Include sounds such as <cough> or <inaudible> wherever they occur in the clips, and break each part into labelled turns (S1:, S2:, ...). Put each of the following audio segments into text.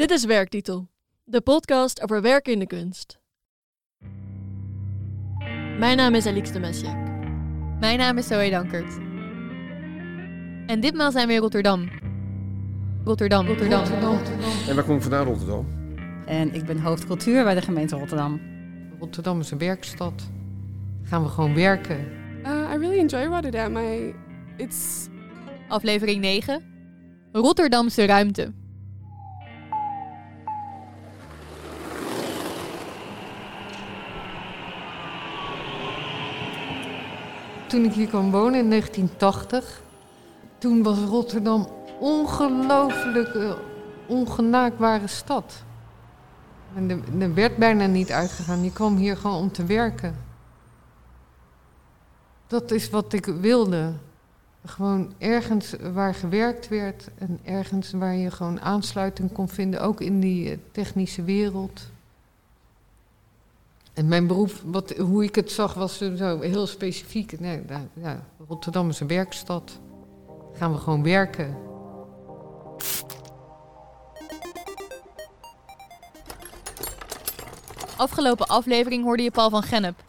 S1: Dit is Werktitel, de podcast over werken in de kunst. Mijn naam is Alix de Mesjak.
S2: Mijn naam is Zoe Dankert. En ditmaal zijn we in Rotterdam. Rotterdam, Rotterdam.
S3: En waar kom ik vandaan, Rotterdam?
S4: En ik ben hoofdcultuur bij de gemeente Rotterdam.
S5: Rotterdam is een werkstad. Gaan we gewoon werken.
S6: Uh, I really enjoy Rotterdam. I, it's
S2: Aflevering 9. Rotterdamse ruimte.
S5: Toen ik hier kwam wonen in 1980, toen was Rotterdam ongelooflijk uh, ongenaakbare stad. En er, er werd bijna niet uitgegaan. Je kwam hier gewoon om te werken. Dat is wat ik wilde. Gewoon ergens waar gewerkt werd en ergens waar je gewoon aansluiting kon vinden, ook in die uh, technische wereld. En mijn beroep, wat, hoe ik het zag, was zo heel specifiek. Nee, ja, Rotterdam is een werkstad. Gaan we gewoon werken.
S2: Afgelopen aflevering hoorde je Paul van Gennep,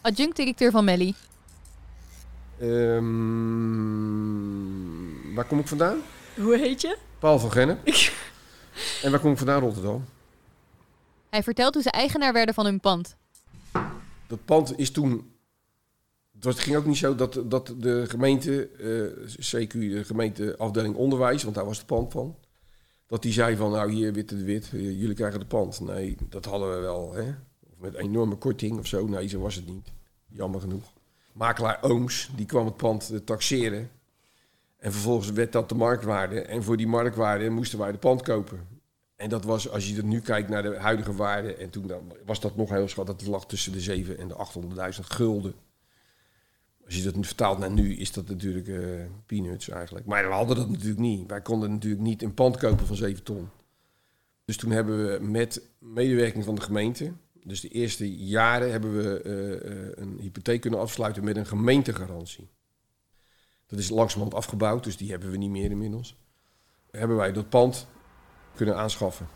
S2: adjunct-directeur van Melly.
S3: Um, waar kom ik vandaan?
S1: Hoe heet je?
S3: Paul van Gennep. <laughs> en waar kom ik vandaan, Rotterdam?
S2: Hij vertelt hoe ze eigenaar werden van hun pand.
S3: Dat pand is toen. Het ging ook niet zo dat, dat de gemeente, uh, CQ, de gemeenteafdeling onderwijs, want daar was het pand van. Dat die zei van, nou hier, Witte de Wit, jullie krijgen de pand. Nee, dat hadden we wel, hè. Of met een enorme korting of zo. Nee, zo was het niet. Jammer genoeg. Makelaar Ooms, die kwam het pand taxeren. En vervolgens werd dat de marktwaarde. En voor die marktwaarde moesten wij de pand kopen. En dat was, als je er nu kijkt naar de huidige waarde, en toen dan, was dat nog heel schat, dat lag tussen de 7 en de 800.000 gulden. Als je dat nu vertaalt naar nu, is dat natuurlijk uh, peanuts eigenlijk. Maar we hadden dat natuurlijk niet. Wij konden natuurlijk niet een pand kopen van 7 ton. Dus toen hebben we met medewerking van de gemeente, dus de eerste jaren, hebben we uh, uh, een hypotheek kunnen afsluiten met een gemeentegarantie. Dat is langzamerhand afgebouwd, dus die hebben we niet meer inmiddels. Hebben wij dat pand kunnen aanschaffen.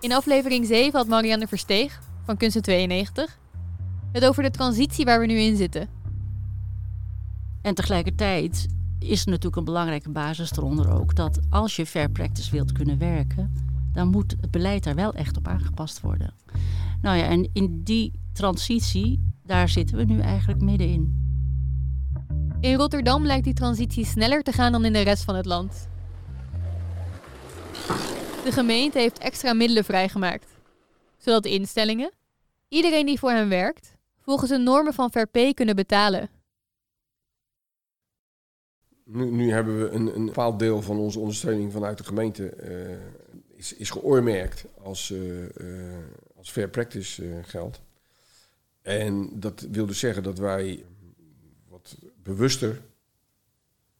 S2: In aflevering 7 had Marianne Versteeg van Kunsten 92 het over de transitie waar we nu in zitten.
S4: En tegelijkertijd is er natuurlijk een belangrijke basis eronder ook dat als je fair practice wilt kunnen werken, dan moet het beleid daar wel echt op aangepast worden. Nou ja, en in die transitie, daar zitten we nu eigenlijk middenin.
S2: In Rotterdam lijkt die transitie sneller te gaan dan in de rest van het land. De gemeente heeft extra middelen vrijgemaakt, zodat instellingen, iedereen die voor hen werkt, volgens de normen van Fair kunnen betalen.
S3: Nu, hebben we een, een bepaald deel van onze ondersteuning vanuit de gemeente uh, is, is geoormerkt als, uh, uh, als fair practice geld. En dat wil dus zeggen dat wij bewuster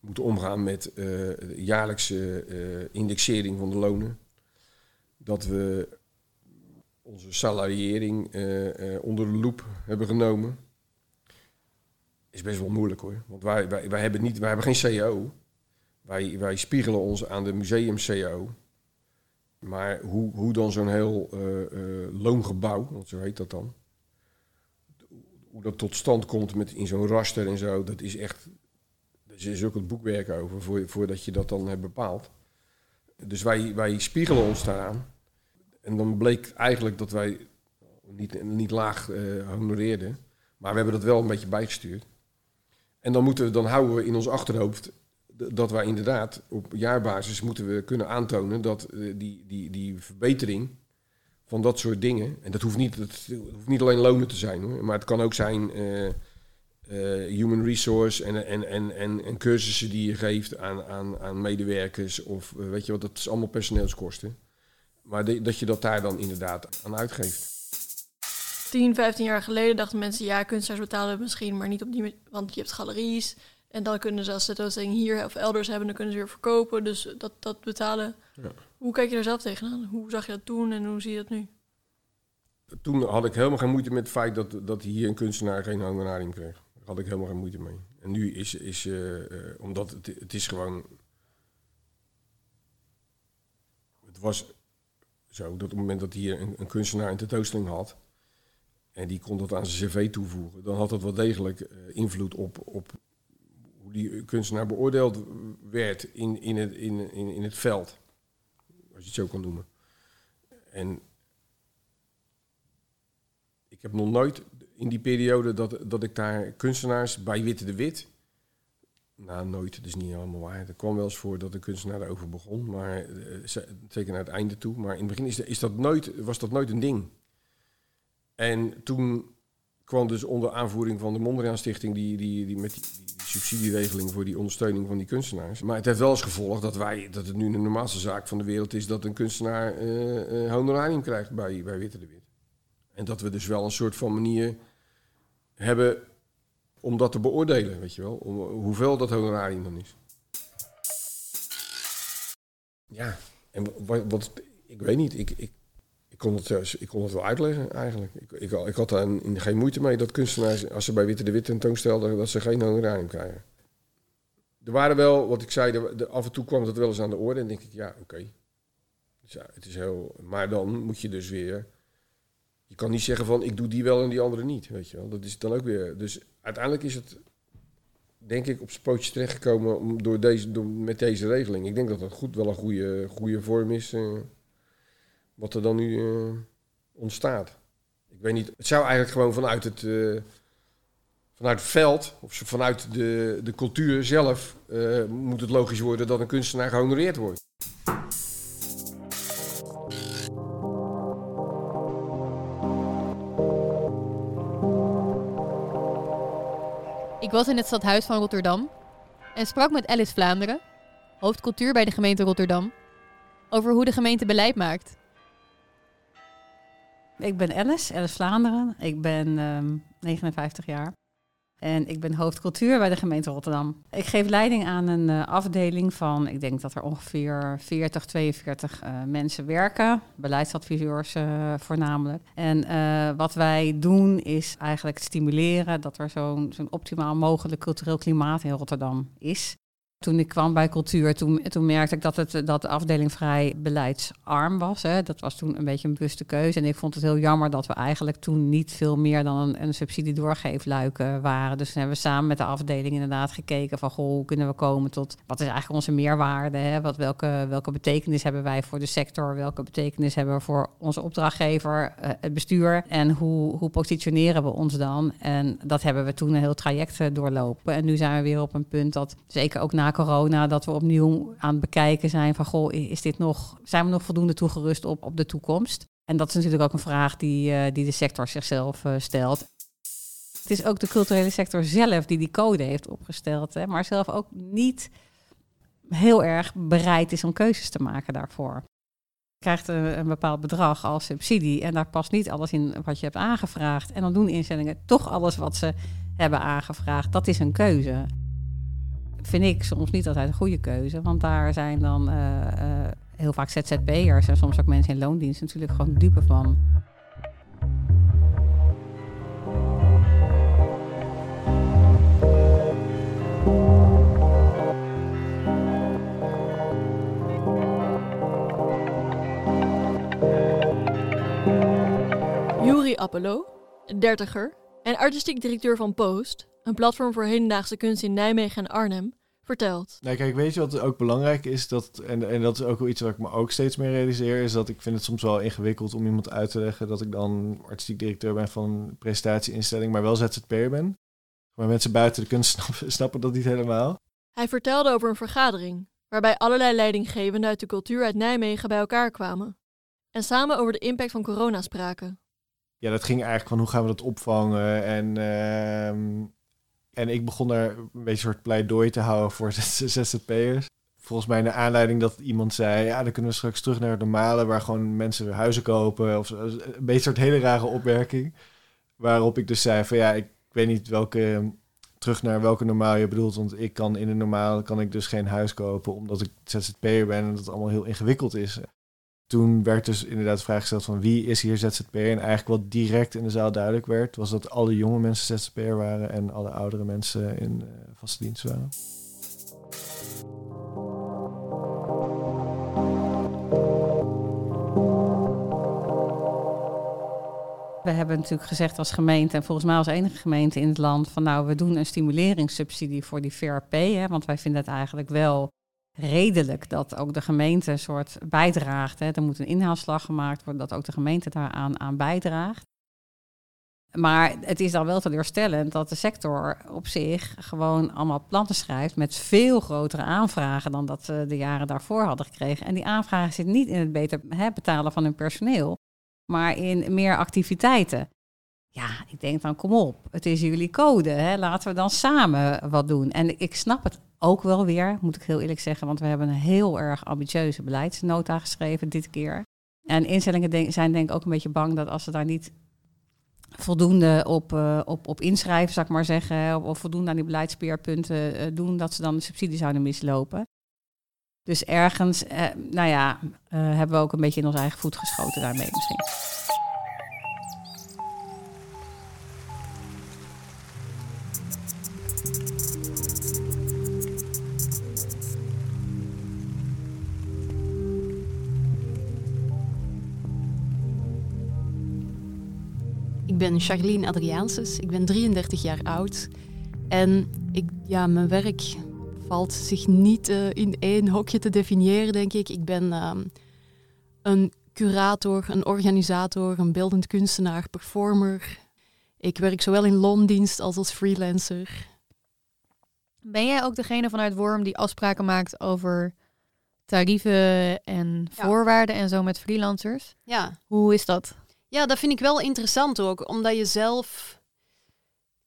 S3: moeten omgaan met uh, jaarlijkse uh, indexering van de lonen. Dat we onze salariering uh, onder de loep hebben genomen. Is best wel moeilijk hoor. Want wij, wij, hebben, niet, wij hebben geen CEO. Wij, wij spiegelen ons aan de museum CEO. Maar hoe, hoe dan zo'n heel loongebouw, want zo heet dat dan hoe dat tot stand komt met in zo'n raster en zo, dat is echt. Er is ook het boekwerk over voor, voordat je dat dan hebt bepaald. Dus wij, wij spiegelen ons daaraan. En dan bleek eigenlijk dat wij niet, niet laag uh, honoreerden. Maar we hebben dat wel een beetje bijgestuurd. En dan, moeten dan houden we in ons achterhoofd dat wij inderdaad op jaarbasis moeten we kunnen aantonen dat uh, die, die, die verbetering van dat soort dingen. En dat hoeft niet, dat hoeft niet alleen lonen te zijn, hoor. maar het kan ook zijn uh, uh, human resource en, en, en, en, en, cursussen die je geeft aan, aan, aan medewerkers. Of uh, weet je wat, dat is allemaal personeelskosten. Maar de, dat je dat daar dan inderdaad aan uitgeeft.
S1: 10, 15 jaar geleden dachten mensen, ja, kunstenaars betalen misschien, maar niet op die want je hebt galeries. En dan kunnen ze als ze dat hier of elders hebben, dan kunnen ze weer verkopen. Dus dat, dat betalen. Ja. Hoe kijk je daar zelf tegenaan? Hoe zag je dat toen en hoe zie je dat nu?
S3: Toen had ik helemaal geen moeite met het feit dat, dat hier een kunstenaar geen honorarium kreeg. Daar had ik helemaal geen moeite mee. En nu is, is uh, uh, omdat het, het is gewoon het was zo dat op het moment dat hier een, een kunstenaar een tentoonstelling had... en die kon dat aan zijn cv toevoegen... dan had dat wel degelijk eh, invloed op, op hoe die kunstenaar beoordeeld werd in, in, het, in, in, in het veld. Als je het zo kan noemen. En ik heb nog nooit in die periode dat, dat ik daar kunstenaars bij Witte de Wit. Nou, nooit, dat is niet helemaal waar. Er kwam wel eens voor dat de kunstenaar erover begon, maar eh, ze- zeker naar het einde toe. Maar in het begin is, is dat nooit, was dat nooit een ding. En toen kwam dus onder aanvoering van de Mondriaan Stichting die, die, die met die, die subsidieregeling voor die ondersteuning van die kunstenaars. Maar het heeft wel als gevolg dat wij, dat het nu de normaalste zaak van de wereld is dat een kunstenaar eh, honorarium krijgt bij, bij Witte de Wit. En dat we dus wel een soort van manier hebben om dat te beoordelen, weet je wel. Om, hoeveel dat honorarium dan is. Ja, en wat, wat ik weet niet, ik, ik, ik, kon het, eh, ik het wel uitleggen eigenlijk. Ik, ik, ik had daar een- geen moeite mee dat kunstenaars, als ze bij Witte de Wit tentoonstelden, dat ze geen honorarium krijgen. Er waren wel, wat ik zei, af en toe kwam dat wel eens aan de orde en denk ik, ja, oké. Dus het is heel, maar dan moet je dus weer je kan niet zeggen van ik doe die wel en die andere niet, weet je wel. Dat is dan ook weer. Dus uiteindelijk is het, denk ik, op zijn pootjes terechtgekomen om, door deze, door, met deze regeling. Ik denk dat dat goed, wel een goede, goede vorm is, eh, wat er dan nu eh, ontstaat. Ik weet niet, het zou eigenlijk gewoon vanuit het, eh, vanuit het veld, of vanuit de, de cultuur zelf, eh, moet het logisch worden dat een kunstenaar gehonoreerd wordt.
S2: Ik was in het stadhuis van Rotterdam en sprak met Alice Vlaanderen, hoofdcultuur bij de gemeente Rotterdam, over hoe de gemeente beleid maakt.
S4: Ik ben Alice, Alice Vlaanderen. Ik ben ehm, 59 jaar. En ik ben hoofdcultuur bij de gemeente Rotterdam. Ik geef leiding aan een eh, afdeling van, ik denk dat er ongeveer 40, 42 eh, mensen werken. Beleidsadviseurs eh, voornamelijk. En eh, wat wij doen is eigenlijk stimuleren dat er zo'n zo'n optimaal mogelijk cultureel klimaat in Rotterdam is. Toen ik kwam bij cultuur, toen, toen merkte ik dat, het, dat de afdeling vrij beleidsarm was. Hè. Dat was toen een beetje een bewuste keuze. En ik vond het heel jammer dat we eigenlijk toen niet veel meer dan een, subsidie doorgeefluik waren. Dus toen hebben we samen met de afdeling inderdaad gekeken van... Goh, hoe kunnen we komen tot wat is eigenlijk onze meerwaarde? Hè? Wat, welke, welke betekenis hebben wij voor de sector? Welke betekenis hebben we voor onze opdrachtgever, eh, het bestuur? En hoe, hoe positioneren we ons dan? En dat hebben we toen een heel traject eh, doorlopen. En nu zijn we weer op een punt dat, zeker ook na corona, dat we opnieuw aan het bekijken zijn van, goh, is dit nog, zijn we nog voldoende toegerust op, op de toekomst? En dat is natuurlijk ook een vraag die, eh, die de sector zichzelf eh, stelt. Het is ook de culturele sector zelf die die code heeft opgesteld, hè, maar zelf ook niet heel erg bereid is om keuzes te maken daarvoor. Je krijgt een, een bepaald bedrag als subsidie en daar past niet alles in wat je hebt aangevraagd. En dan doen instellingen toch alles wat ze hebben aangevraagd. Dat is een keuze vind ik soms niet altijd een goede keuze. Want daar zijn dan eh, eh, heel vaak ZZP'ers en soms ook mensen in loondienst natuurlijk gewoon dupe van.
S1: Juri Appelo, dertiger en artistiek directeur van Post, een platform voor hedendaagse kunst in Nijmegen en Arnhem, vertelt.
S7: Nee, kijk, weet je wat ook belangrijk is? Dat, en, en dat is ook wel iets waar ik me ook steeds meer realiseer, is dat ik vind het soms wel ingewikkeld om iemand uit te leggen dat ik dan artistiek directeur ben van een presentatieinstelling, maar wel ZZP'er ben. Maar mensen buiten de kunst <laughs> snappen, snappen dat niet helemaal.
S1: Hij vertelde over een vergadering, waarbij allerlei leidinggevenden uit de cultuur uit Nijmegen bij elkaar kwamen. En samen over de impact van corona spraken.
S7: Ja, dat ging eigenlijk van hoe gaan we dat opvangen en... ehm, en ik begon daar een beetje een soort pleidooi te houden voor <laughs> ZZP'ers. Volgens mij naar aanleiding dat iemand zei... ja, dan kunnen we straks terug naar het normale... waar gewoon mensen huizen kopen. Of zo. een beetje een soort hele rare opmerking. Waarop ik dus zei van ja, ik weet niet welke... terug naar welke normaal je bedoelt. Want ik kan in een normaal kan ik dus geen huis kopen... omdat ik ZZP'er ben en dat het allemaal heel ingewikkeld is toen werd dus inderdaad de vraag gesteld van wie is hier ZZP'er? En eigenlijk wat direct in de zaal duidelijk werd, was dat alle jonge mensen ZZP'er waren en alle oudere mensen in eh, vaste dienst waren.
S4: We hebben natuurlijk gezegd als gemeente, en volgens mij als enige gemeente in het land, van nou we doen een stimuleringssubsidie voor die VRP, hè, want wij vinden het eigenlijk wel redelijk dat ook de gemeente een soort bijdraagt. Hè. Er moet een inhaalslag gemaakt worden, dat ook de gemeente daaraan aan bijdraagt. Maar het is dan wel teleurstellend dat de sector op zich gewoon allemaal plannen schrijft met veel grotere aanvragen dan dat ze de jaren daarvoor hadden gekregen. En die aanvragen zitten niet in het beter hè, betalen van hun personeel, maar in meer activiteiten. Ja, ik denk dan kom op, het is jullie code, hè? laten we dan samen wat doen. En ik snap het ook wel weer, moet ik heel eerlijk zeggen, want we hebben een heel erg ambitieuze beleidsnota geschreven dit keer. En instellingen zijn denk ik ook een beetje bang dat als ze daar niet voldoende op, uh, op, op inschrijven, zou ik maar zeggen, of, voldoende aan die beleidspeerpunten uh, doen, dat ze dan de subsidie zouden mislopen. Dus ergens, uh, nou ja, hebben we ook een beetje in ons eigen voet geschoten daarmee misschien.
S8: Ben Charlene Adriaanses, ik ben 33 jaar oud. En ik, ja, mijn werk valt zich niet uh, in één hokje te definiëren, denk ik. Ik ben um, een curator, een organisator, een beeldend kunstenaar, performer. Ik werk zowel in loondienst als als freelancer.
S2: Ben jij ook degene vanuit Worm die afspraken maakt over tarieven en voorwaarden en zo met freelancers?
S8: Ja.
S2: Hoe is dat?
S8: Ja, dat vind ik wel interessant ook, omdat je zelf.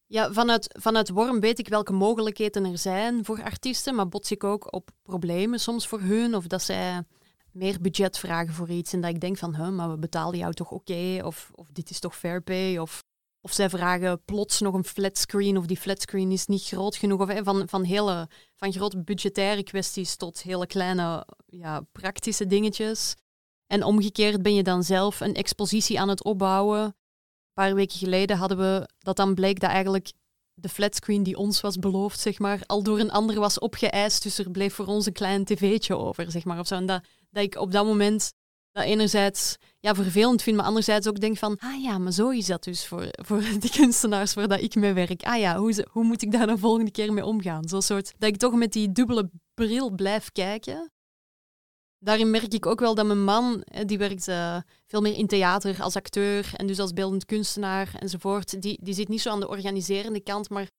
S8: Ja, vanuit, vanuit Worm weet ik welke mogelijkheden er zijn voor artiesten, maar bots ik ook op problemen soms voor hun, of dat zij meer budget vragen voor iets en dat ik denk van, huh, maar we betalen jou toch oké, of, of dit is toch fair pay, of, of zij vragen plots nog een flatscreen, of die flatscreen is niet groot genoeg, of van, van, hele, van grote budgettaire kwesties tot hele kleine ja, praktische dingetjes. En omgekeerd ben je dan zelf een expositie aan het opbouwen. Een paar weken geleden hadden we dat dan bleek dat eigenlijk de flatscreen die ons was beloofd, zeg maar, al door een ander was opgeëist. Dus er bleef voor ons een klein tv'tje over, zeg maar. Of zo. En dat, dat ik op dat moment dat enerzijds ja, vervelend vind, maar anderzijds ook denk van, ah ja, maar zo is dat dus voor, voor <laughs> de kunstenaars waar dat ik mee werk. Ah ja, hoe, hoe moet ik daar de volgende keer mee omgaan? Zo'n soort, dat ik toch met die dubbele bril blijf kijken daarin merk ik ook wel dat mijn man, die werkt uh, veel meer in theater als acteur en dus als beeldend kunstenaar enzovoort, die, die zit niet zo aan de organiserende kant, maar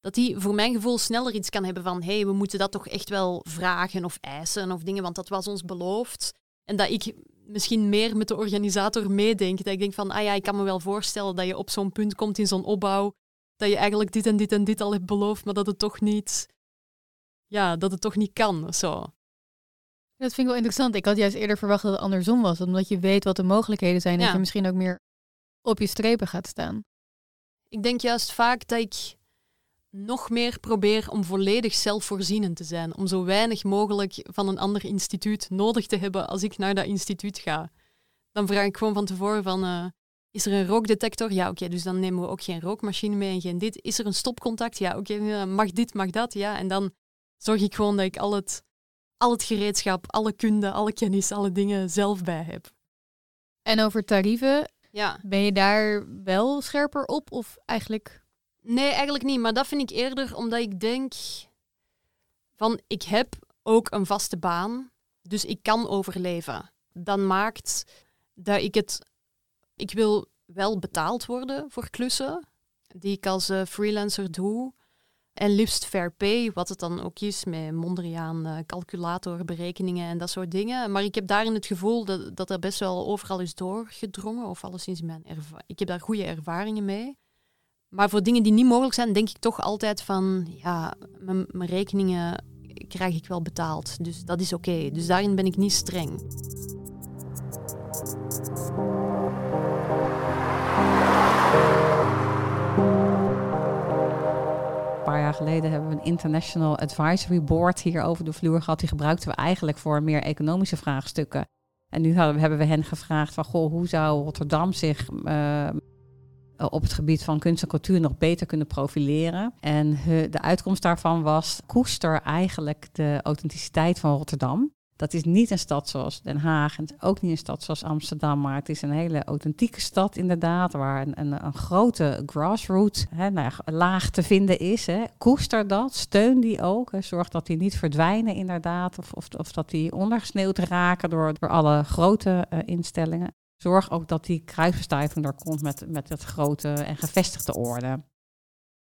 S8: dat die voor mijn gevoel sneller iets kan hebben van hé, hey, we moeten dat toch echt wel vragen of eisen of dingen, want dat was ons beloofd. En dat ik misschien meer met de organisator meedenk. Dat ik denk van, ah ja, ik kan me wel voorstellen dat je op zo'n punt komt in zo'n opbouw, dat je eigenlijk dit en dit en dit al hebt beloofd, maar dat het toch niet, ja, dat het toch niet kan. Zo.
S2: Dat vind ik wel interessant. Ik had juist eerder verwacht dat het andersom was. Omdat je weet wat de mogelijkheden zijn. Ja. Dat je misschien ook meer op je strepen gaat staan.
S8: Ik denk juist vaak dat ik nog meer probeer om volledig zelfvoorzienend te zijn. Om zo weinig mogelijk van een ander instituut nodig te hebben als ik naar dat instituut ga. Dan vraag ik gewoon van tevoren van... Uh, is er een rookdetector? Ja, oké, dus dan nemen we ook geen rookmachine mee en geen dit. Is er een stopcontact? Ja, oké, mag dit, mag dat? Ja, en dan zorg ik gewoon dat ik al het al het gereedschap, alle kunde, alle kennis, alle dingen zelf bij heb.
S2: En over tarieven,
S8: ja.
S2: ben je daar wel scherper op of eigenlijk?
S8: Nee, eigenlijk niet. Maar dat vind ik eerder omdat ik denk van ik heb ook een vaste baan, dus ik kan overleven. Dan maakt dat ik het, ik wil wel betaald worden voor klussen die ik als uh, freelancer doe. En liefst fair pay, wat het dan ook is, met Mondriaan, uh, calculatorberekeningen en dat soort dingen. Maar ik heb daarin het gevoel dat, dat er best wel overal is doorgedrongen, of alleszins in mijn ervaring. Ik heb daar goede ervaringen mee. Maar voor dingen die niet mogelijk zijn, denk ik toch altijd van, ja, mijn rekeningen krijg ik wel betaald. Dus dat is oké. Dus daarin ben ik niet streng.
S4: Geleden hebben we een International Advisory Board hier over de vloer gehad. Die gebruikten we eigenlijk voor meer economische vraagstukken. En nu hebben we hen gevraagd van, goh, hoe zou Rotterdam zich uh, op het gebied van kunst en cultuur nog beter kunnen profileren? En de uitkomst daarvan was, koester eigenlijk de authenticiteit van Rotterdam. Dat is niet een stad zoals Den Haag en ook niet een stad zoals Amsterdam, maar het is een hele authentieke stad inderdaad, waar een, een, een grote grassroots hè, nou ja, laag te vinden is. Hè. Koester dat, steun die ook, zorg dat die niet verdwijnen inderdaad, of, of, of dat die ondergesneeuwd raken door, door alle grote uh, instellingen. Zorg ook dat die kruisverstuiving er komt met, met het grote en gevestigde orde.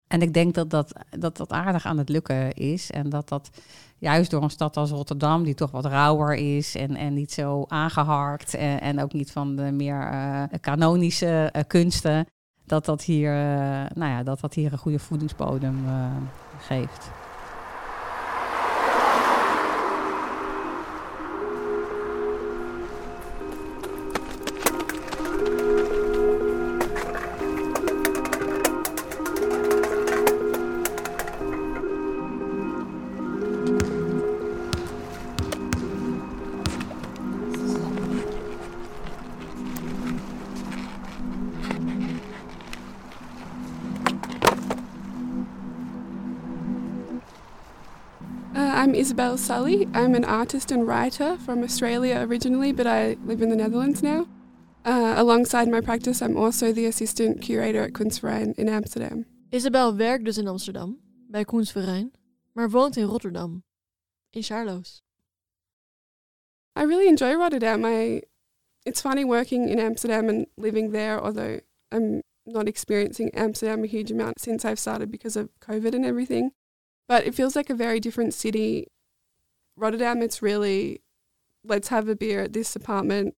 S4: En ik denk dat dat, dat dat aardig aan het lukken is. En dat dat juist door een stad als Rotterdam, die toch wat rauwer is en, en niet zo aangeharkt. En, en ook niet van de meer uh, kanonische uh, kunsten. Dat dat, hier, uh, nou ja, dat dat hier een goede voedingsbodem geeft.
S6: Isabel Sully. I'm an artist and writer from Australia originally, but I live in the Netherlands now. Uh, alongside my practice, I'm also the assistant curator at Kunstverein in Amsterdam.
S1: Isabel werkt dus in Amsterdam, bij Kunstverein, maar woont in Rotterdam, in Charloes.
S6: I really enjoy Rotterdam. I, it's funny working in Amsterdam and living there, although I'm not experiencing Amsterdam a huge amount since I've started because of COVID and everything. But it feels like a very different city. Rotterdam, it's really let's have a beer at this apartment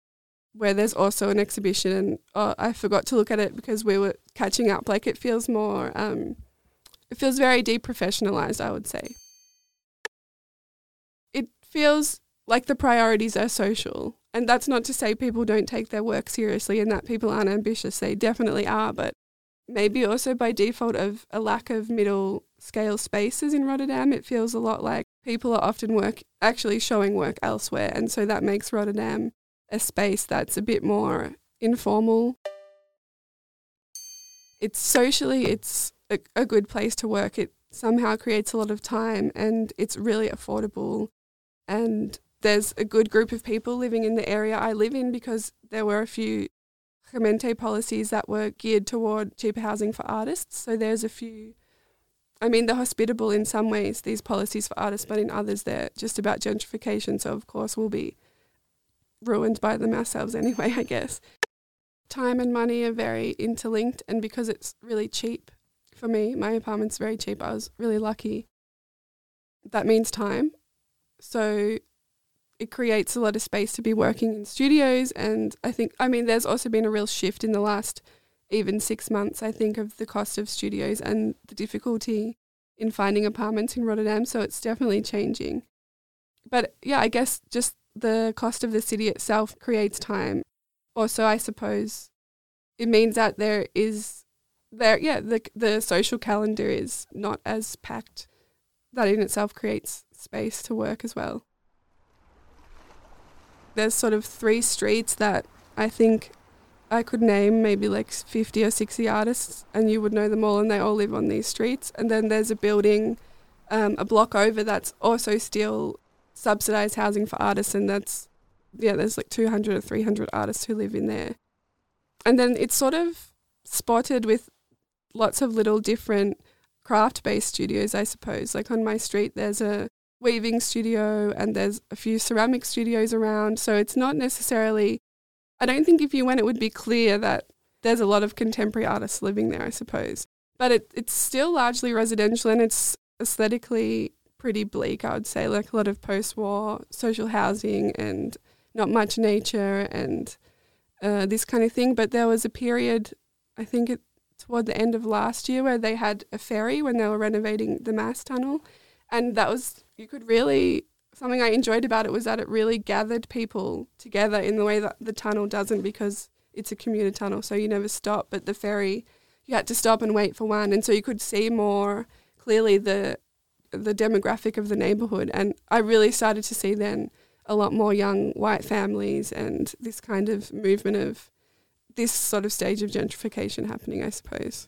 S6: where there's also an exhibition. And oh, I forgot to look at it because we were catching up. Like it feels more, um, it feels very deprofessionalized, I would say. It feels like the priorities are social. And that's not to say people don't take their work seriously and that people aren't ambitious. They definitely are. But maybe also by default of a lack of middle scale spaces in Rotterdam, it feels a lot like people are often work actually showing work elsewhere, and so that makes Rotterdam a space that's a bit more informal. It's socially, it's a, a good place to work. It somehow creates a lot of time, and it's really affordable. And there's a good group of people living in the area I live in because there were a few Gemeente policies that were geared toward cheaper housing for artists. So there's a few I mean, they're hospitable in some ways, these policies for artists, but in others, they're just about gentrification. So, of course, we'll be ruined by them ourselves anyway, <laughs> I guess. Time and money are very interlinked, and because it's really cheap for me, my apartment's very cheap. I was really lucky. That means time. So, it creates a lot of space to be working in studios. And I think, I mean, there's also been a real shift in the last even six months, I think, of the cost of studios and the difficulty in finding apartments in Rotterdam. So it's definitely changing. But yeah, I guess just the cost of the city itself creates time. Also, I suppose it means that there is there yeah the the social calendar is not as packed. That in itself creates space to work as well. There's sort of three streets that I think I could name maybe like 50 or 60 artists and you would know them all and they all live on these streets. And then there's a building um, a block over that's also still subsidized housing for artists and that's, yeah, there's like 200 or 300 artists who live in there. And then it's sort of spotted with lots of little different craft-based studios, I suppose. Like on my street, there's a weaving studio and there's a few ceramic studios around. So it's not necessarily I don't think if you went, it would be clear that there's a lot of contemporary artists living there, I suppose. But it, it's still largely residential and it's aesthetically pretty bleak, I would say, like a lot of post war social housing and not much nature and uh, this kind of thing. But there was a period, I think it, toward the end of last year, where they had a ferry when they were renovating the Mass Tunnel. And that was, you could really something I enjoyed about it was that it really gathered people together in the way that the tunnel doesn't because it's a commuter tunnel, so you never stop. But the ferry, you had to stop and wait for one, and so you could see more clearly the the demographic of the neighborhood. And I really started to see then a lot more young white families and this kind of movement of this sort of stage of gentrification happening, I suppose.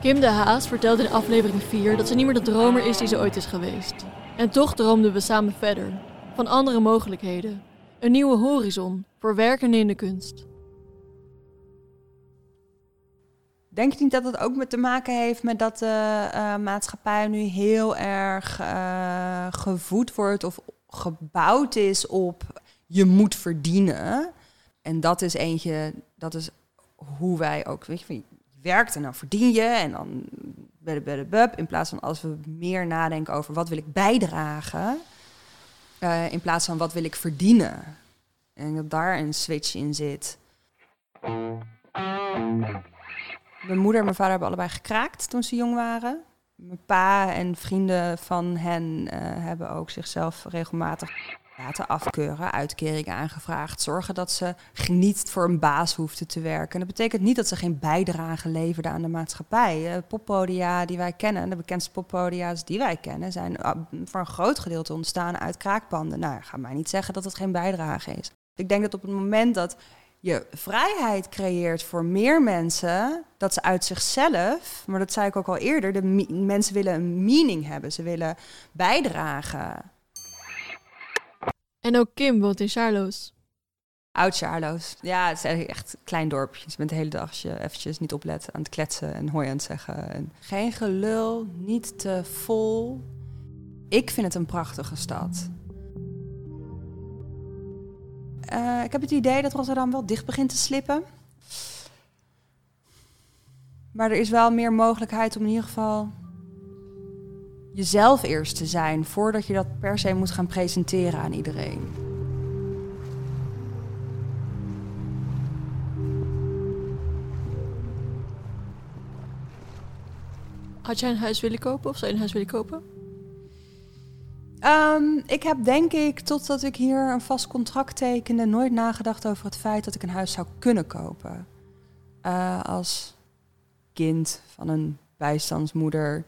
S1: Kim de Haas vertelt in aflevering 4 dat ze niet meer de dromer is die ze ooit is geweest. En toch droomden we samen verder. Van andere mogelijkheden. Een nieuwe horizon voor werken in de kunst.
S9: Denk je niet dat het ook met te maken heeft met dat de eh, maatschappij nu heel erg eh, gevoed wordt of gebouwd is op je moet verdienen? En dat is eentje, dat is hoe wij ook, weet je werkt en dan verdien je en dan bub, in plaats van als we meer nadenken over wat wil ik bijdragen, uh, in plaats van wat wil ik verdienen. En dat daar een switch in zit. Mijn moeder en mijn vader hebben allebei gekraakt toen ze jong waren. Mijn pa en vrienden van hen uh, hebben ook zichzelf regelmatig laten afkeuren, uitkeringen aangevraagd, zorgen dat ze niet voor een baas hoefden te werken. En dat betekent niet dat ze geen bijdrage leverden aan de maatschappij. Uh, poppodia die wij kennen, de bekendste poppodia's die wij kennen, zijn uh, voor een groot gedeelte ontstaan uit kraakpanden. Nou, ga mij niet zeggen dat het geen bijdrage is. Ik denk dat op het moment dat je vrijheid creëert voor meer mensen, dat ze uit zichzelf, maar dat zei ik ook al eerder, de mensen willen een meaning hebben, ze willen bijdragen.
S1: En ook Kim woont in Charloes.
S9: Oud Charloes. Ja, het is echt een klein dorpje. Je bent de hele dag als je eventjes niet oplet aan het kletsen en hoi aan het zeggen. En geen gelul, niet te vol. Ik vind het een prachtige stad. Uh, ik heb het idee dat Rotterdam wel dicht begint te slippen. Maar er is wel meer mogelijkheid om in ieder geval jezelf eerst te zijn voordat je dat per se moet gaan presenteren aan iedereen.
S1: Had jij een huis willen kopen of zou je een huis willen kopen?
S9: Um, ik heb denk ik, totdat ik hier een vast contract tekende, nooit nagedacht over het feit dat ik een huis zou kunnen kopen. Uh, als kind van een bijstandsmoeder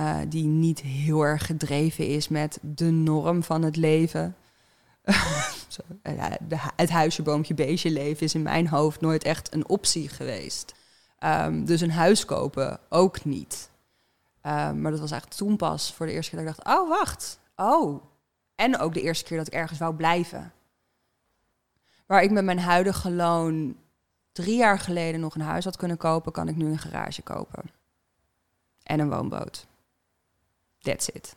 S9: uh, die niet heel erg gedreven is met de norm van het leven. <laughs> De, het huisje, boompje, beestje leven is in mijn hoofd nooit echt een optie geweest. Um, dus een huis kopen ook niet. Um, maar dat was eigenlijk toen pas voor de eerste keer dat ik dacht, oh wacht, Oh, en ook de eerste keer dat ik ergens wou blijven. Waar ik met mijn huidige loon drie jaar geleden nog een huis had kunnen kopen, kan ik nu een garage kopen. En een woonboot. That's it.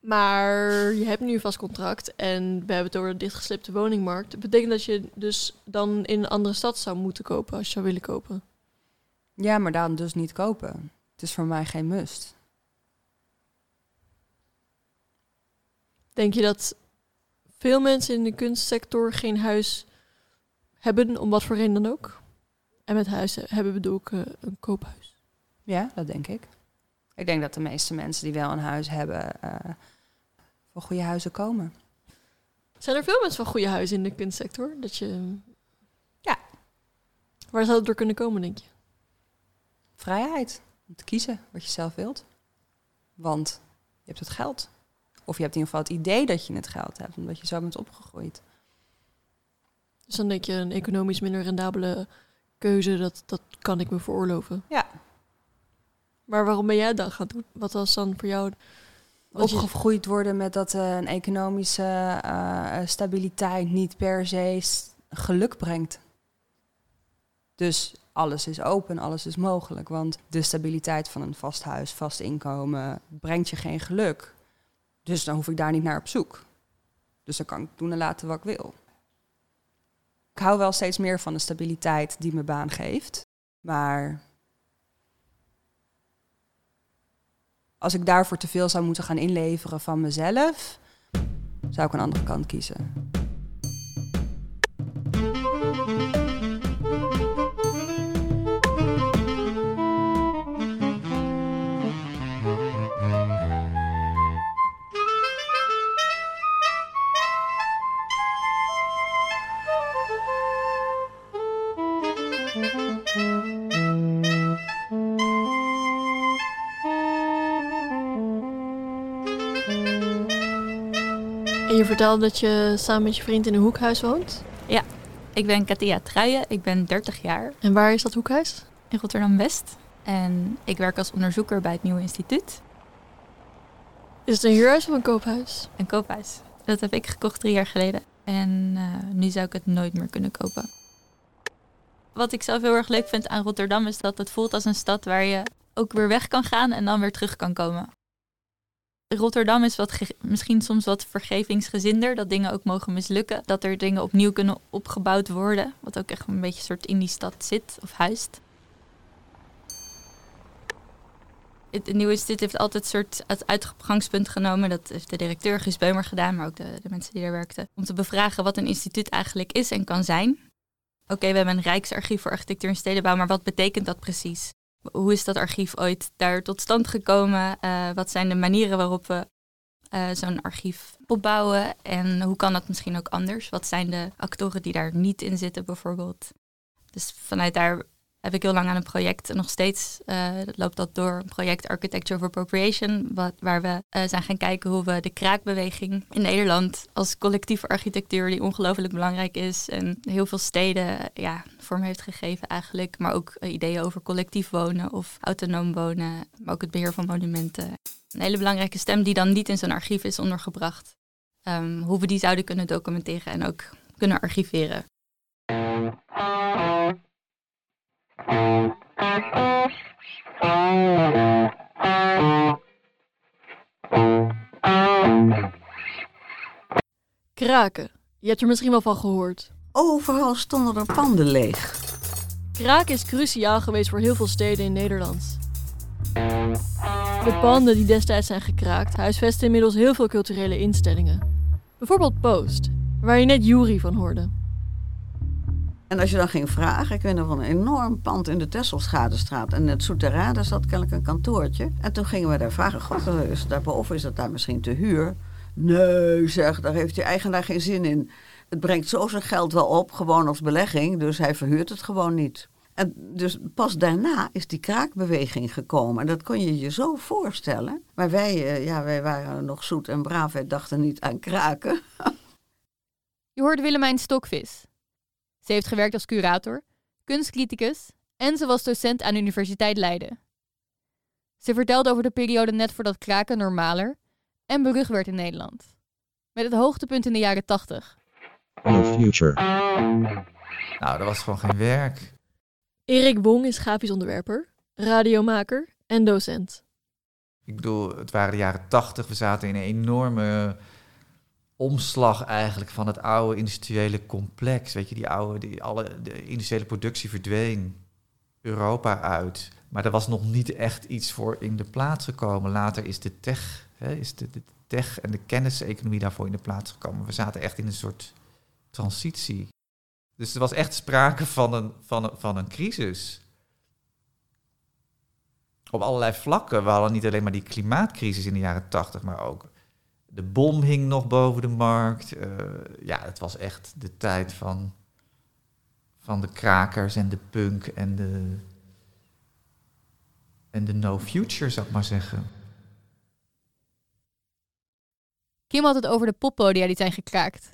S1: Maar je hebt nu een vast contract en we hebben het over de dichtgeslipte woningmarkt. Dat betekent dat je dus dan in een andere stad zou moeten kopen als je zou willen kopen.
S9: Ja, maar dan dus niet kopen. Het is voor mij geen must.
S1: Denk je dat veel mensen in de kunstsector geen huis hebben, om wat voor reden dan ook? En met huis hebben bedoel ik uh, een koophuis.
S9: Ja, dat denk ik. Ik denk dat de meeste mensen die wel een huis hebben, uh, voor goede huizen komen.
S1: Zijn er veel mensen van goede huizen in de kunstsector? Dat je...
S9: Ja.
S1: Waar zou het door kunnen komen, denk je?
S9: Vrijheid. Om te kiezen wat je zelf wilt. Want je hebt het geld. Of je hebt in ieder geval het idee dat je het geld hebt, omdat je zo bent opgegroeid.
S1: Dus dan denk je een economisch minder rendabele keuze, dat, dat kan ik me veroorloven.
S9: Ja.
S1: Maar waarom ben jij dan gaan doen? Wat was dan voor jou...
S9: Opgegroeid worden met dat uh, een economische uh, stabiliteit niet per se geluk brengt. Dus alles is open, alles is mogelijk. Want de stabiliteit van een vast huis, vast inkomen, brengt je geen geluk. Dus dan hoef ik daar niet naar op zoek. Dus dan kan ik doen en laten wat ik wil. Ik hou wel steeds meer van de stabiliteit die mijn baan geeft. Maar als ik daarvoor te veel zou moeten gaan inleveren van mezelf, zou ik een andere kant kiezen.
S1: Je vertelde dat je samen met je vriend in een hoekhuis woont.
S10: Ja, ik ben Katia Truijen, ik ben 30 jaar.
S1: En waar is dat hoekhuis?
S10: In Rotterdam-West. En ik werk als onderzoeker bij het Nieuwe Instituut.
S1: Is het een huurhuis of een koophuis?
S10: Een koophuis. Dat heb ik gekocht drie jaar geleden. En eh, nu zou ik het nooit meer kunnen kopen. Wat ik zelf heel erg leuk vind aan Rotterdam is dat het voelt als een stad waar je ook weer weg kan gaan en dan weer terug kan komen. Rotterdam is wat misschien soms wat vergevingsgezinder, dat dingen ook mogen mislukken, dat er dingen opnieuw kunnen opgebouwd worden, wat ook echt een beetje soort in die stad zit of huist. Het Nieuwe Instituut heeft altijd een soort het uitgangspunt genomen. Dat heeft de directeur Guus Beumer gedaan, maar ook de, de mensen die daar werkten. Om te bevragen wat een instituut eigenlijk is en kan zijn. Oké, we hebben een Rijksarchief voor architectuur en stedenbouw, maar wat betekent dat precies? Hoe is dat archief ooit daar tot stand gekomen? Eh, wat zijn de manieren waarop we eh, zo'n archief opbouwen? En hoe kan dat misschien ook anders? Wat zijn de actoren die daar niet in zitten bijvoorbeeld? Dus vanuit daar heb ik heel lang aan een project, nog steeds eh, loopt dat door, een project Architecture of Appropriation, wat, waar we eh, zijn gaan kijken hoe we de kraakbeweging in Nederland als collectieve architectuur, die ongelooflijk belangrijk is en heel veel steden ja, vorm heeft gegeven eigenlijk, maar ook eh, ideeën over collectief wonen of autonoom wonen, maar ook het beheer van monumenten. Een hele belangrijke stem die dan niet in zo'n archief is ondergebracht. Ehm, hoe we die zouden kunnen documenteren en ook kunnen archiveren.
S1: Kraken. Je hebt er misschien wel van gehoord.
S11: Overal stonden er panden leeg.
S1: Kraken is cruciaal geweest voor heel veel steden in Nederland. De panden die destijds zijn gekraakt huisvesten inmiddels heel veel culturele instellingen. Bijvoorbeeld Post, waar je net Jury van hoorde.
S11: En als je dan ging vragen, ik weet nog van een enorm pand in de Tesselschadestraat. En het Souterrain, daar zat kennelijk een kantoortje. En toen gingen we daar vragen, god, is daarboven, is dat daar misschien te huur? Nee, zeg, daar heeft die eigenaar geen zin in. Het brengt zo zijn geld wel op, gewoon als belegging, dus hij verhuurt het gewoon niet. En dus pas daarna is die kraakbeweging gekomen. En dat kon je je zo voorstellen. Maar wij, eh, ja, wij waren nog zoet en braaf, wij dachten niet aan kraken. <laughs>
S2: Je hoort Willemijn Stokvis. Ze heeft gewerkt als curator, kunstcriticus en ze was docent aan de Universiteit Leiden. Ze vertelde over de periode net voordat kraken normaler en berucht werd in Nederland. Met het hoogtepunt in de jaren 80.
S12: No future.
S13: Nou, dat was gewoon geen werk.
S1: Erik Wong is grafisch ontwerper, radiomaker en docent.
S13: Ik bedoel, het waren de jaren tachtig. We zaten in een enorme omslag eigenlijk van het oude industriële complex. Weet je, die oude, die, alle, de industriële productie verdween Europa uit. Maar er was nog niet echt iets voor in de plaats gekomen. Later is de tech, hè, is de, tech en de kenniseconomie daarvoor in de plaats gekomen. We zaten echt in een soort transitie. Dus er was echt sprake van een, van een, van een crisis. Op allerlei vlakken. We hadden niet alleen maar die klimaatcrisis in de jaren tachtig, maar ook de bom hing nog boven de markt. Uh, ja, het was echt de tijd van, van de krakers en de punk en de, en de no future, zou ik maar zeggen.
S2: Kim had het over de poppodia die zijn gekraakt.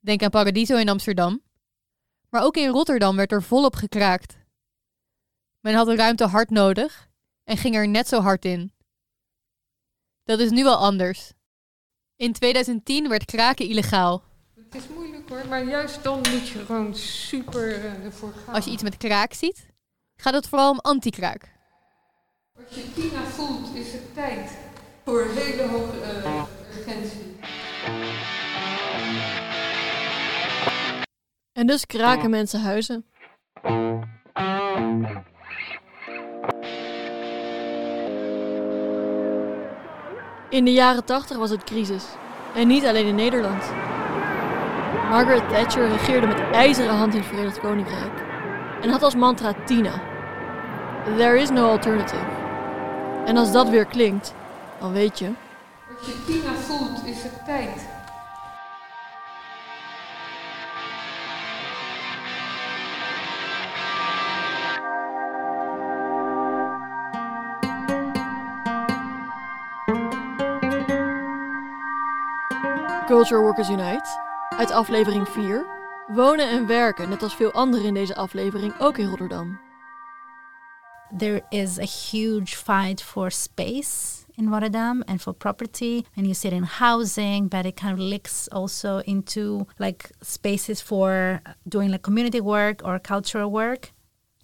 S2: Denk aan Paradiso in Amsterdam. Maar ook in Rotterdam werd er volop gekraakt. Men had de ruimte hard nodig en ging er net zo hard in. Dat is nu al anders. In 2010 werd kraken illegaal.
S5: Het is moeilijk hoor, maar juist dan moet je gewoon super uh, ervoor gaan.
S2: Als je iets met kraak ziet, gaat het vooral om anti-kraak.
S5: Als je Tina voelt, is het tijd voor een hele hoge uh, urgentie.
S1: En dus kraken mensen huizen. In de jaren 80 was het crisis. En niet alleen in Nederland. Margaret Thatcher regeerde met ijzeren hand in het Verenigd Koninkrijk. En had als mantra Tina. There is no alternative. En als dat weer klinkt, dan weet je.
S5: Als je Tina voelt, is het tijd.
S1: Culture Workers Unite, uit aflevering 4, wonen en werken, net als veel anderen in deze aflevering, ook in Rotterdam.
S12: there is a huge fight for space in Rotterdam and for property and you see it in housing but it kind of links also into like spaces for doing like community work or cultural work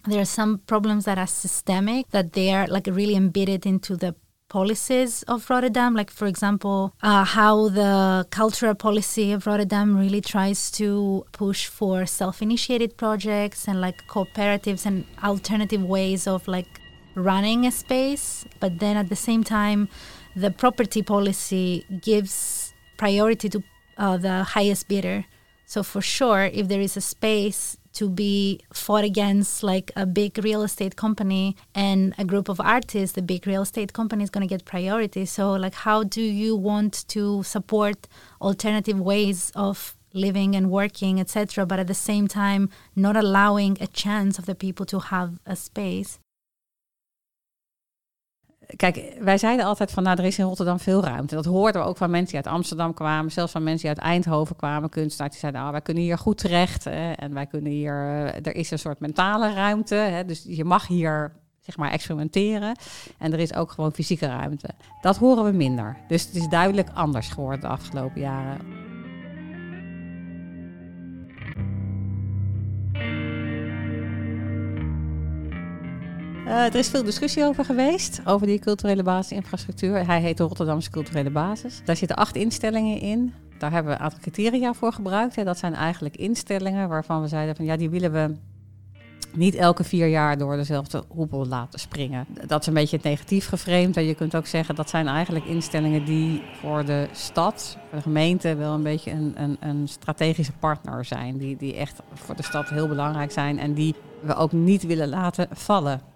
S12: there are some problems that are systemic that they are like really embedded into the policies of Rotterdam. Like, for example, uh, how the cultural policy of Rotterdam really tries to push for self initiated projects and like cooperatives and alternative ways of like running a space. But then at the same time, the property policy gives priority to uh, the highest bidder. So, for sure, if there is a space to be fought against like a big real estate company and a group of artists the big real estate company is going to get priority. So like how do you want to support alternative ways of living and working etc but at the same time not allowing a chance of the people to have a space
S4: Kijk, wij zeiden altijd van, nou, er is in Rotterdam veel ruimte. Dat hoorden we ook van mensen die uit Amsterdam kwamen, zelfs van mensen die uit Eindhoven kwamen, kunstenaars, die zeiden, nou, wij kunnen hier goed terecht en wij kunnen hier, eh, er is een soort mentale ruimte, hè, dus je mag hier zeg maar experimenteren. En er is ook gewoon fysieke ruimte. Dat horen we minder. Dus het is duidelijk anders geworden de afgelopen jaren. Uh, er is veel discussie over geweest, over die culturele basisinfrastructuur. Hij heet de Rotterdamse Culturele Basis. Daar zitten acht instellingen in. Daar hebben we een aantal criteria voor gebruikt. Dat zijn eigenlijk instellingen waarvan we zeiden van ja, die willen we niet elke vier jaar door dezelfde hoepel laten springen. Dat is een beetje het negatief geframed. En je kunt ook zeggen dat zijn eigenlijk instellingen die voor de stad, voor de gemeente, wel een beetje een, een, een strategische partner zijn. Die, die echt voor de stad heel belangrijk zijn en die we ook niet willen laten vallen.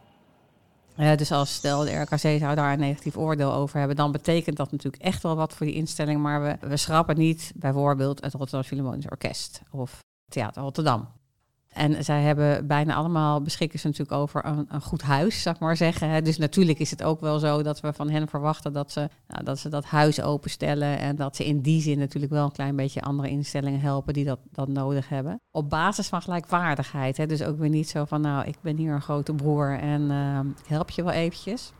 S4: Uh, dus als stel de RKC zou daar een negatief oordeel over hebben, dan betekent dat natuurlijk echt wel wat voor die instelling. Maar we, we schrappen niet bijvoorbeeld het Rotterdam Philharmonisch Orkest of Theater Rotterdam. En zij hebben bijna allemaal beschikken ze natuurlijk over een, een goed huis, zou ik maar zeggen. Dus natuurlijk is het ook wel zo dat we van hen verwachten dat ze, nou, dat ze dat huis openstellen. En dat ze in die zin natuurlijk wel een klein beetje andere instellingen helpen die dat, dat nodig hebben. Op basis van gelijkwaardigheid. Hè? Dus ook weer niet zo van, nou, ik ben hier een grote broer en ik help je wel eventjes.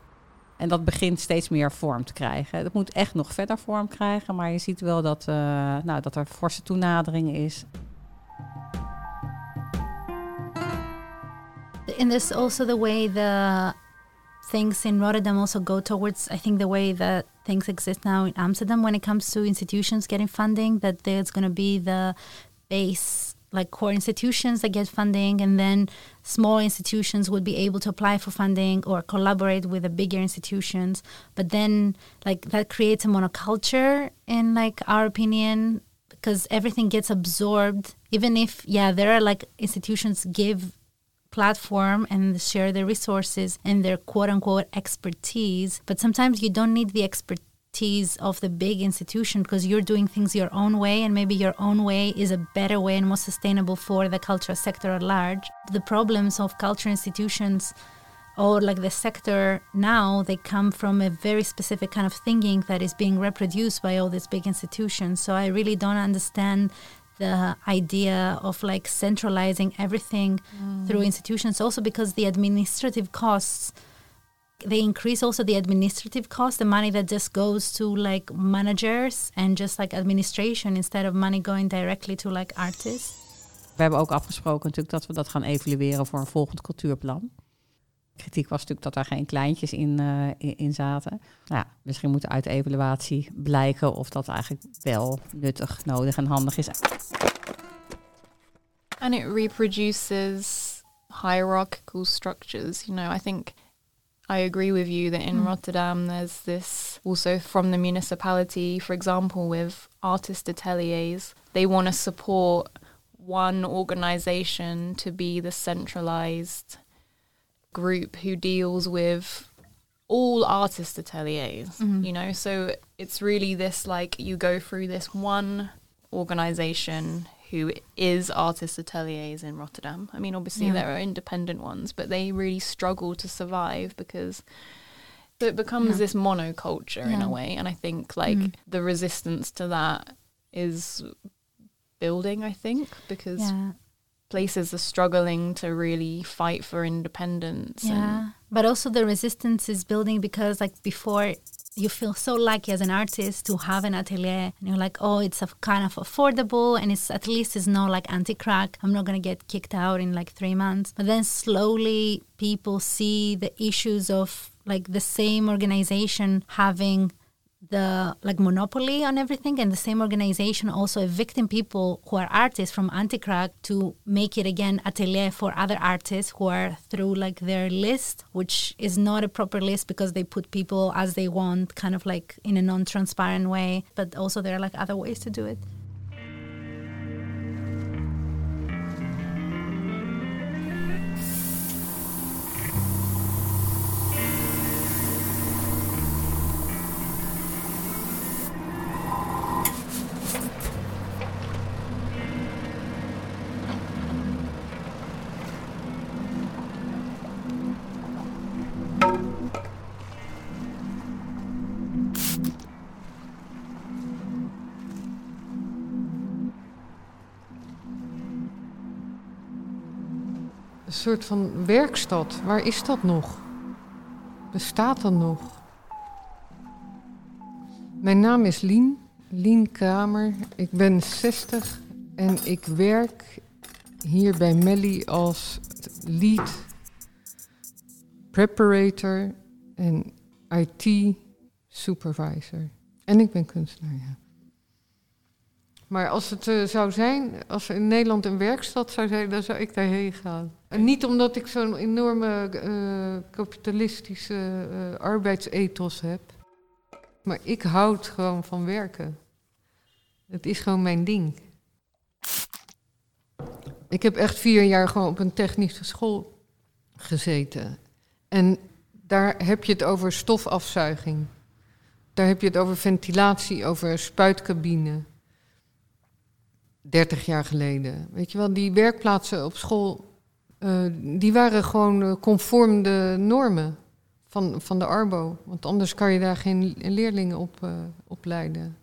S4: En dat begint steeds meer vorm te krijgen. Dat moet echt nog verder vorm krijgen, maar je ziet wel dat, uh, nou, dat er forse toenadering is.
S12: And there's also the way the things in Rotterdam also go towards, I think, the way that things exist now in Amsterdam when it comes to institutions getting funding, that there's going to be the base, like core institutions that get funding, and then small institutions would be able to apply for funding or collaborate with the bigger institutions. But then, like, that creates a monoculture, in like our opinion, because everything gets absorbed even if yeah there are like institutions give platform and share their resources and their quote unquote expertise. But sometimes you don't need the expertise of the big institution because you're doing things your own way and maybe your own way is a better way and more sustainable for the cultural sector at large. The problems of culture institutions or like the sector now they come from a very specific kind of thinking that is being reproduced by all these big institutions so i really don't understand the idea of like centralizing everything mm. through institutions also because the administrative costs they increase also the administrative cost the money that just goes to like managers and just like administration instead of money going directly to like artists
S4: we hebben ook afgesproken natuurlijk dat we dat gaan evalueren voor een volgend cultuurplan Kritiek was natuurlijk dat daar geen kleintjes in, uh, in, zaten. Nou, ja, misschien moet uit de evaluatie blijken of dat eigenlijk wel nuttig, nodig en handig is.
S14: And it reproduces hierarchical structures. You know, I think I agree with you that in mm. Rotterdam there's this also from the municipality, for example, with artist ateliers, they want to support one organization to be the centralized group who deals with all artist ateliers, mm-hmm. you know? So it's really this like you go through this one organization who is artist ateliers in Rotterdam. I mean, obviously yeah. there are independent ones, but they really struggle to survive because so it becomes yeah. this monoculture yeah. in a way. And I think like mm. the resistance to that is building, I think, because places are struggling to really fight for independence.
S12: Yeah, but also the resistance is building because, like before, you feel so lucky as an artist to have an atelier, and you're like, oh, it's a kind of affordable, and it's at least it's not like anti-crack. I'm not gonna get kicked out in like three months. But then slowly, people see the issues of like the same organization having the like monopoly on everything and the same organization also evicting people who are artists from anti-crack to make it again atelier for other artists who are through like their list which is not a proper list because they put people as they want kind of like in a non-transparent way but also there are like other ways to do it
S5: soort van werkstad. Waar is dat nog? Bestaat dat nog? Mijn naam is Lien, Lien Kramer. Ik ben 60 en ik werk hier bij Melly als lead preparator en IT supervisor. En ik ben kunstenaar, ja. Maar als het eh, zou zijn, als er in Nederland een werkstad zou zijn, dan zou ik daarheen gaan. En niet omdat ik zo'n enorme eh, kapitalistische eh, arbeidsethos heb. Maar ik houd gewoon van werken. Het is gewoon mijn ding. Ik heb echt vier jaar gewoon op een technische school gezeten. En daar heb je het over stofafzuiging. Daar heb je het over ventilatie, over spuitcabine. 30 jaar geleden. Weet je wel, die werkplaatsen op school, eh, die waren gewoon eh, conform de normen van, van de Arbo. Want anders kan je daar geen leerlingen op eh, opleiden.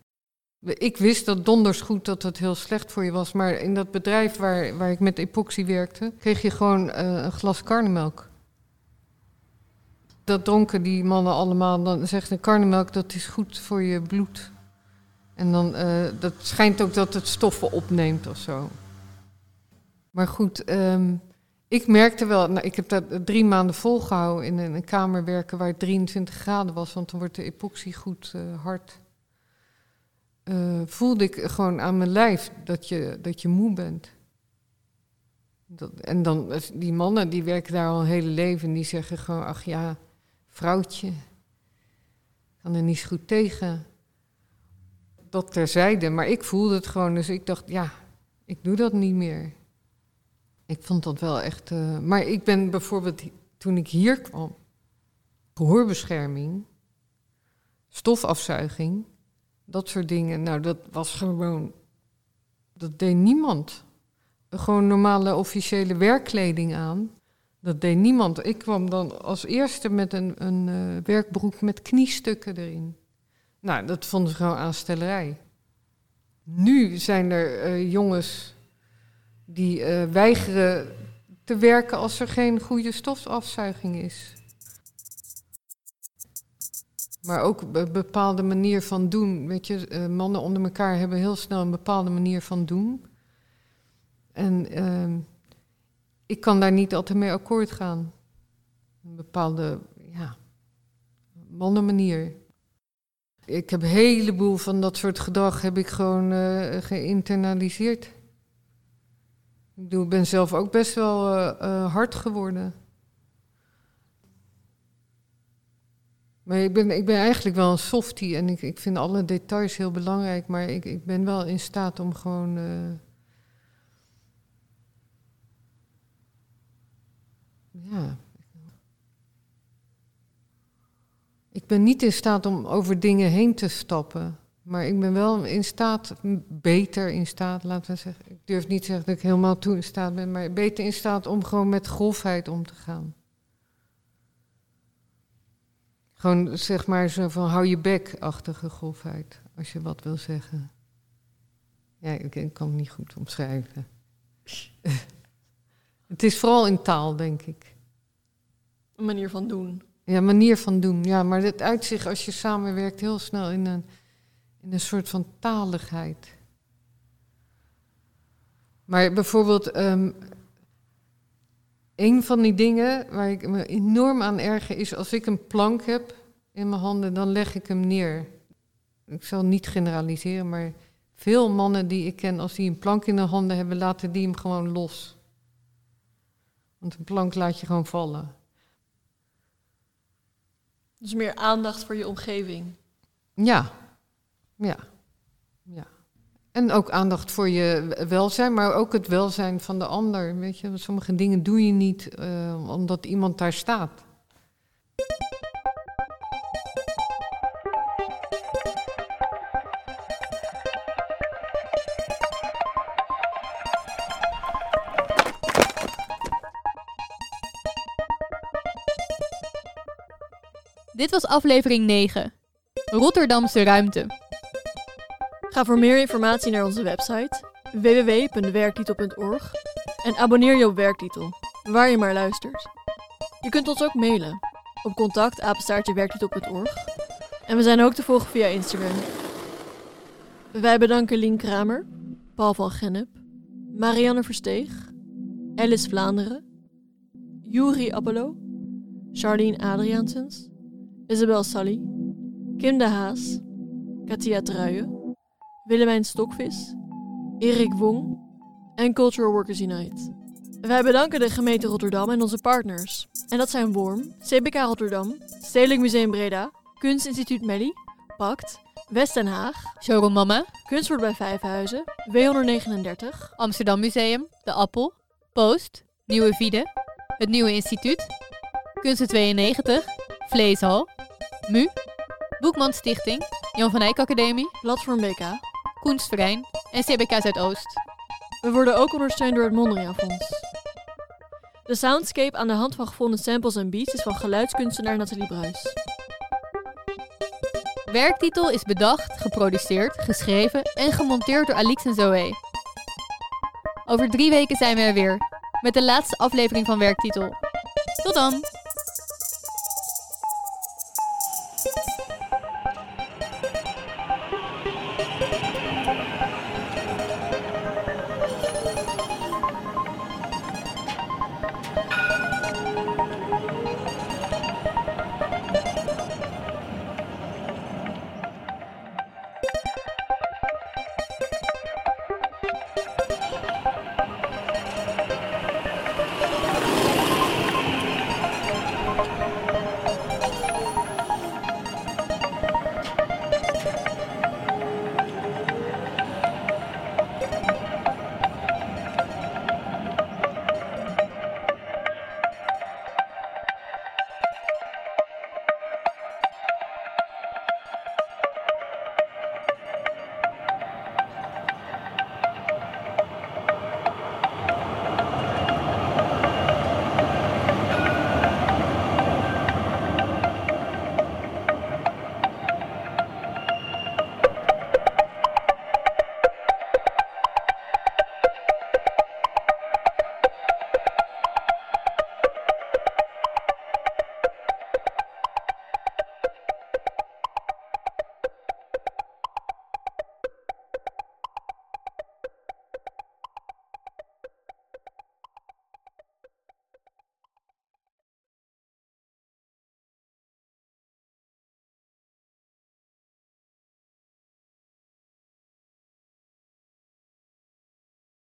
S5: Ik wist dat donders goed dat het heel slecht voor je was. Maar in dat bedrijf waar, waar ik met epoxy werkte, kreeg je gewoon een glas karnemelk. Dat dronken die mannen allemaal. Dan zegt een karnemelk dat is goed voor je bloed. En dan, dat schijnt ook dat het stoffen opneemt of zo. Maar goed, ehm, ik merkte wel, nou, ik heb dat drie maanden volgehouden in een, kamer werken waar het 23 graden was, want dan wordt de epoxy goed eh, hard. Eh, voelde ik gewoon aan mijn lijf dat je, dat je moe bent. Dat, en dan, eh, die mannen die werken daar al een hele leven en die zeggen gewoon, ach ja, vrouwtje, kan er niet goed tegen dat terzijde. Maar ik voelde het gewoon, dus ik dacht, ja, ik doe dat niet meer. Ik vond dat wel echt. eh, maar ik ben bijvoorbeeld, toen ik hier kwam, gehoorbescherming, stofafzuiging, dat soort dingen. Nou, dat was gewoon. Dat deed niemand. Gewoon normale officiële werkkleding aan. Dat deed niemand. Ik kwam dan als eerste met een, een eh, werkbroek met kniestukken erin. Nou, dat vonden ze gewoon aanstellerij. Nu zijn er eh, jongens die eh, weigeren te werken als er geen goede stofafzuiging is. Maar ook een bepaalde manier van doen. Weet je, eh, mannen onder elkaar hebben heel snel een bepaalde manier van doen. En ehm, ik kan daar niet altijd mee akkoord gaan. Een bepaalde, ja, mannenmanier. Ik heb een heleboel van dat soort gedrag heb ik gewoon eh, geïnternaliseerd. Ik ik ben zelf ook best wel eh, eh, hard geworden. Maar ik ben, ik ben eigenlijk wel een softie en ik, ik vind alle details heel belangrijk, maar ik, ik ben wel in staat om gewoon. eh, ja. Ik ben niet in staat om over dingen heen te stappen. Maar ik ben wel in staat, beter in staat, laten we zeggen. Ik durf niet te zeggen dat ik helemaal toe in staat ben, maar beter in staat om gewoon met grofheid om te gaan. Gewoon zeg maar zo van hou je bek-achtige grofheid, als je wat wil zeggen. Ja, ik, ik kan het niet goed omschrijven. <laughs> Het is vooral in taal, denk ik.
S1: Een manier van doen.
S5: Ja, manier van doen. Ja, maar het uitzicht als je samenwerkt heel snel in een, in een soort van taligheid. Maar bijvoorbeeld, ehm, een van die dingen waar ik me enorm aan erger is als ik een plank heb in mijn handen, dan leg ik hem neer. Ik zal niet generaliseren, maar veel mannen die ik ken, als die een plank in de handen hebben, laten die hem gewoon los. Want een plank laat je gewoon vallen.
S1: Dus meer aandacht voor je omgeving.
S5: Ja, ja, ja. En ook aandacht voor je welzijn, maar ook het welzijn van de ander. Weet je, sommige dingen doe je niet eh, omdat iemand daar staat.
S2: Dit was aflevering 9. Rotterdamse ruimte.
S1: Ga voor meer informatie naar onze website www.werktitel.org en abonneer je op Werktitel, waar je maar luistert. Je kunt ons ook mailen op contactapenstaartjewerktitel.org en we zijn ook te volgen via Instagram. Wij bedanken Lien Kramer, Paul van Gennep, Marianne Versteeg, Alice Vlaanderen, Juri Appelo, Charlene Adriaansens, Isabel Sally, Kim de Haas, Katia Truijen, Willemijn Stokvis, Erik Wong en Cultural Workers Unite. Wij bedanken de gemeente Rotterdam en onze partners. En dat zijn Worm, CBK Rotterdam, Stedelijk Museum Breda, Kunstinstituut Melly, Pact, West Den Haag,
S2: Showroom Mama,
S1: Kunstwoord bij Vijfhuizen, W139,
S2: Amsterdam Museum, De Appel, Post, Nieuwe Vide, het Nieuwe Instituut, Kunsten 92, Vleeshal, MU, Boekman Stichting, Jan van Eyck Academie,
S1: Platform BK,
S2: Koenstverein en CBK Zuidoost.
S1: We worden ook ondersteund door het Mondriaan Fonds. De soundscape aan de hand van gevonden samples en beats is van geluidskunstenaar Nathalie Bruis.
S2: Werktitel is bedacht, geproduceerd, geschreven en gemonteerd door Alix en Zoe. Over drie weken zijn we er weer met de laatste aflevering van Werktitel. Tot dan!